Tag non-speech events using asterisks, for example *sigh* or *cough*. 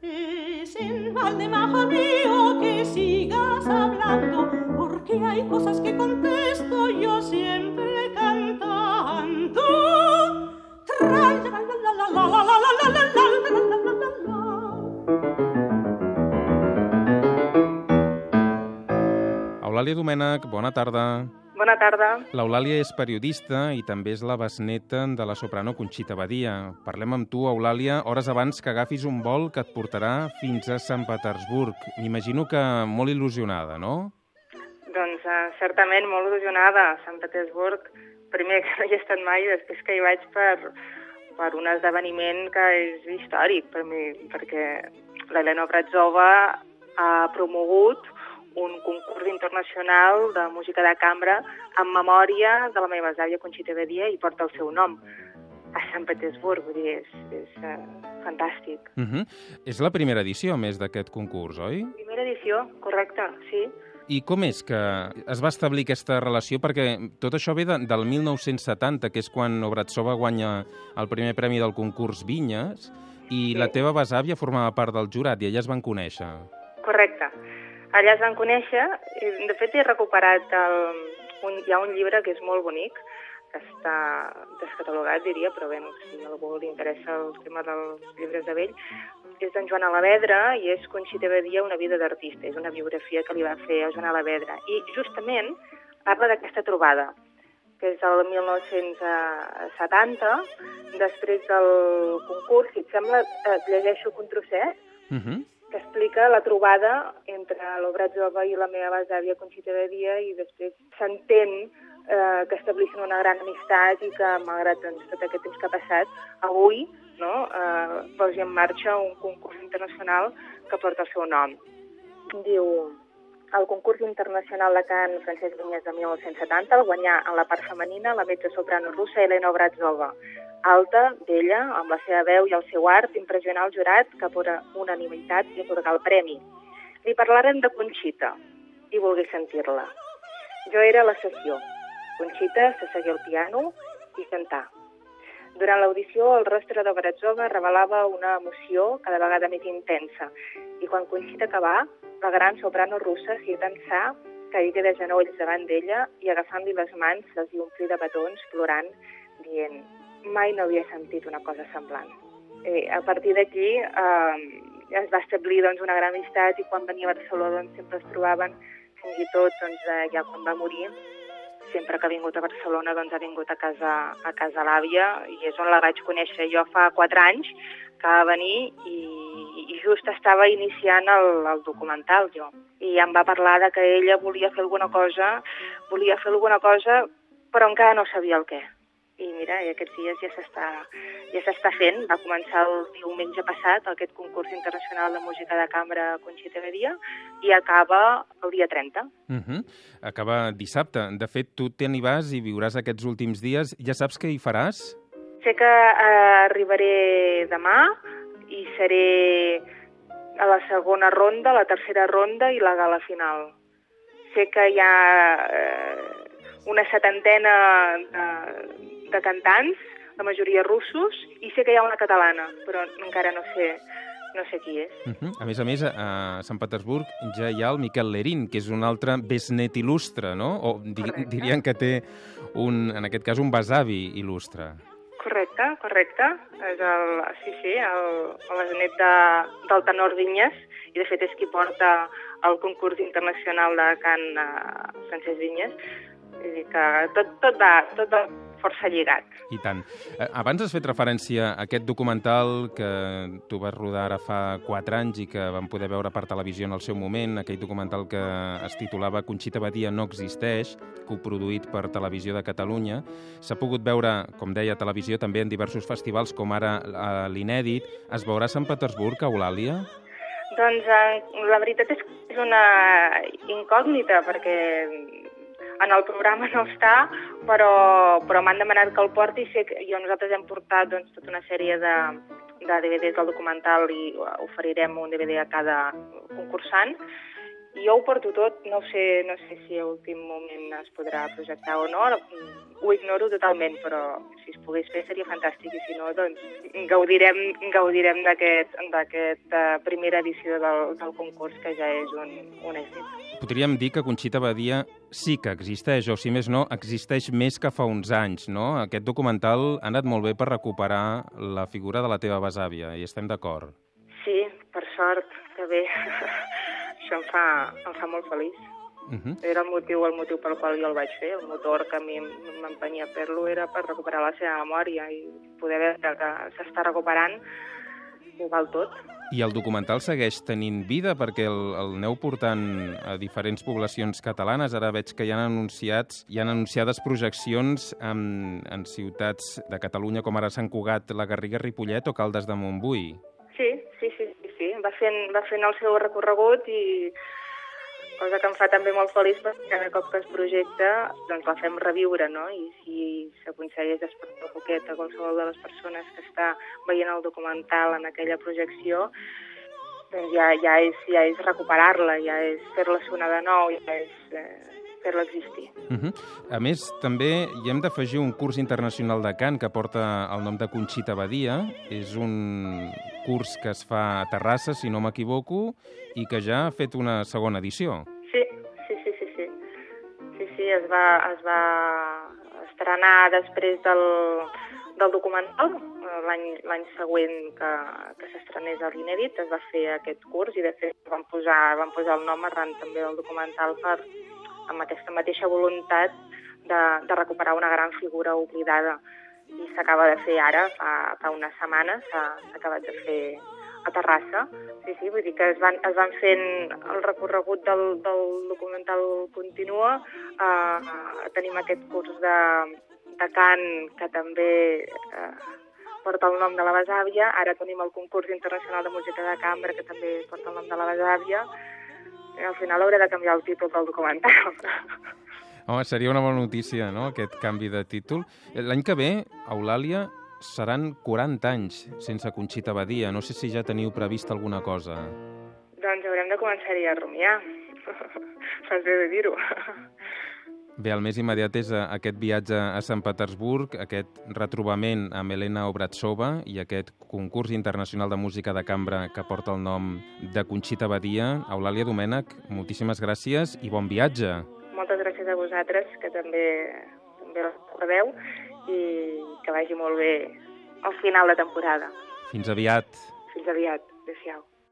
Es en Valdemar mío que sigas hablando, porque hay cosas que contesto yo siempre cantando. Eulàlia Domènech, bona tarda. Bona tarda. L'Eulàlia és periodista i també és la besneta de la soprano Conxita Badia. Parlem amb tu, Eulàlia, hores abans que agafis un vol que et portarà fins a Sant Petersburg. M'imagino que molt il·lusionada, no? Doncs uh, certament molt il·lusionada. Sant Petersburg, primer que no hi he estat mai, després que hi vaig per, per un esdeveniment que és històric per mi, perquè l'Helena Bratzova ha promogut un concurs internacional de música de cambra en memòria de la meva àvia Conxita Badia i porta el seu nom a Sant Petersburg, vull dir, és, és uh, fantàstic. Uh -huh. És la primera edició, més, d'aquest concurs, oi? Primera edició, correcte, sí. I com és que es va establir aquesta relació? Perquè tot això ve de, del 1970, que és quan Obratsova guanya el primer premi del concurs Vinyes, i Sí. la teva besàvia formava part del jurat, i elles es van conèixer. Correcte. Allà es van conèixer, i de fet he recuperat el, un, hi ha un llibre que és molt bonic, que està descatalogat, diria, però bé, si a algú li interessa el tema dels llibres de vell, és d'en Joan Alavedra i és Conxita Badia, una vida d'artista, és una biografia que li va fer a Joan Alavedra. I justament parla d'aquesta trobada, que és el 1970, després del concurs, si et sembla, et llegeixo un trosset, Uh -huh. Que explica la trobada entre l'Obratzova i la meva besàvia Conxita de Dia i després s'entén eh, que establissin una gran amistat i que, malgrat doncs, tot aquest temps que ha passat, avui no, eh, posi en marxa un concurs internacional que porta el seu nom. Diu, el concurs internacional de cant Francesc Vinyes de 1970 el guanyà en la part femenina la mezzo-soprano russa Elena Obratzova, alta, bella, amb la seva veu i el seu art, impressionar el jurat que per unanimitat li atorgar el premi. Li parlaren de Conxita i volgué sentir-la. Jo era a la sessió. Conxita s'assegué al piano i cantà. Durant l'audició, el rostre de Bratzova revelava una emoció cada vegada més intensa i quan Conxita acabà, la gran soprano russa s'hi tensà, caigué de genolls davant d'ella i agafant-li les mans les hi omplí de petons, plorant, dient mai no havia sentit una cosa semblant. Eh, a partir d'aquí eh, es va establir doncs, una gran amistat i quan venia a Barcelona doncs, sempre es trobaven, fins i tot doncs, eh, ja quan va morir, sempre que ha vingut a Barcelona doncs, ha vingut a casa, a casa l'àvia i és on la vaig conèixer jo fa quatre anys que va venir i, i just estava iniciant el, el documental jo. I em va parlar de que ella volia fer alguna cosa, volia fer alguna cosa, però encara no sabia el què. I mira, aquests dies ja s'està ja s'està fent. Va començar el diumenge passat aquest concurs internacional de música de cambra Conxita Badia i acaba el dia 30. Uh -huh. Acaba dissabte. De fet, tu te n'hi vas i viuràs aquests últims dies. Ja saps què hi faràs? Sé que eh, arribaré demà i seré a la segona ronda, la tercera ronda i la gala final. Sé que hi ha eh, una setantena de, de cantants, la majoria russos, i sé que hi ha una catalana, però encara no sé, no sé qui és. Uh -huh. A més a més, a Sant Petersburg ja hi ha el Miquel Lerín, que és un altre besnet il·lustre, no? O di Correcte. dirien que té, un, en aquest cas, un besavi il·lustre. Correcte, correcte. És el, sí, sí, el, el besnet de, del tenor Vinyes, i de fet és qui porta el concurs internacional de cant uh, Francesc Vinyes. Vull dir que tot, tot, va, tot va força lligat. I tant. Eh, Abans has fet referència a aquest documental que tu vas rodar ara fa 4 anys i que vam poder veure per televisió en el seu moment, aquell documental que es titulava Conxita Badia no existeix, coproduït per Televisió de Catalunya. S'ha pogut veure, com deia, a televisió també en diversos festivals, com ara l'Inèdit. Es veurà a Sant Petersburg, Eulàlia? Doncs eh, la veritat és que és una incògnita, perquè en el programa no està, però, però m'han demanat que el porti i sé que jo, nosaltres hem portat doncs, tota una sèrie de, de DVDs del documental i oferirem un DVD a cada concursant jo ho porto tot, no sé, no sé si a últim moment es podrà projectar o no, ho ignoro totalment, però si es pogués fer seria fantàstic i si no, doncs gaudirem, gaudirem d'aquesta uh, primera edició del, del concurs que ja és un, un èxit. Podríem dir que Conxita Badia sí que existeix, o si més no, existeix més que fa uns anys, no? Aquest documental ha anat molt bé per recuperar la figura de la teva besàvia, i estem d'acord. Sí, per sort, que bé. *laughs* això em fa, em fa molt feliç. Uh -huh. Era el motiu, el motiu pel qual jo el vaig fer, el motor que a mi m'empenyia a fer-lo era per recuperar la seva memòria i poder veure que s'està recuperant ho val tot. I el documental segueix tenint vida perquè el, el aneu portant a diferents poblacions catalanes. Ara veig que hi han anunciats, hi han anunciades projeccions en, en ciutats de Catalunya com ara Sant Cugat, la Garriga, Ripollet o Caldes de Montbui. Sí, sí, sí, sí, va fent, va fent el seu recorregut i cosa que em fa també molt feliç perquè cada cop que es projecta doncs la fem reviure, no? I si s'aconsegueix despertar un poquet a qualsevol de les persones que està veient el documental en aquella projecció, doncs ja, ja és, ja és recuperar-la, ja és fer-la sonar de nou, ja és eh, fer-la existir. Uh -huh. A més, també hi hem d'afegir un curs internacional de cant que porta el nom de Conxita Badia. És un curs que es fa a Terrassa, si no m'equivoco, i que ja ha fet una segona edició. Sí, sí, sí, sí. Sí, sí, sí es, va, es va estrenar després del, del documental, l'any següent que, que s'estrenés a l'Inèdit, es va fer aquest curs i de fet van posar, van posar el nom arran també del documental per, amb aquesta mateixa voluntat de, de recuperar una gran figura oblidada. I s'acaba de fer ara, fa, fa unes setmanes, s'ha acabat de fer a Terrassa. Sí, sí, vull dir que es van, es van fent el recorregut del, del documental continua. Eh, tenim aquest curs de, de cant que també eh, porta el nom de la besàvia. Ara tenim el concurs internacional de música de cambra que també porta el nom de la besàvia al final hauré de canviar el títol del documental. *laughs* Home, seria una bona notícia, no?, aquest canvi de títol. L'any que ve, Eulàlia, seran 40 anys sense Conxita Badia. No sé si ja teniu previst alguna cosa. Doncs haurem de començar-hi a rumiar. *laughs* Fas bé de dir-ho. Bé, el més immediat és eh, aquest viatge a Sant Petersburg, aquest retrobament amb Helena Obratsova i aquest concurs internacional de música de cambra que porta el nom de Conxita Badia. Eulàlia Domènech, moltíssimes gràcies i bon viatge. Moltes gràcies a vosaltres, que també, també recordeu, i que vagi molt bé al final de temporada. Fins aviat. Fins aviat. Adéu-siau.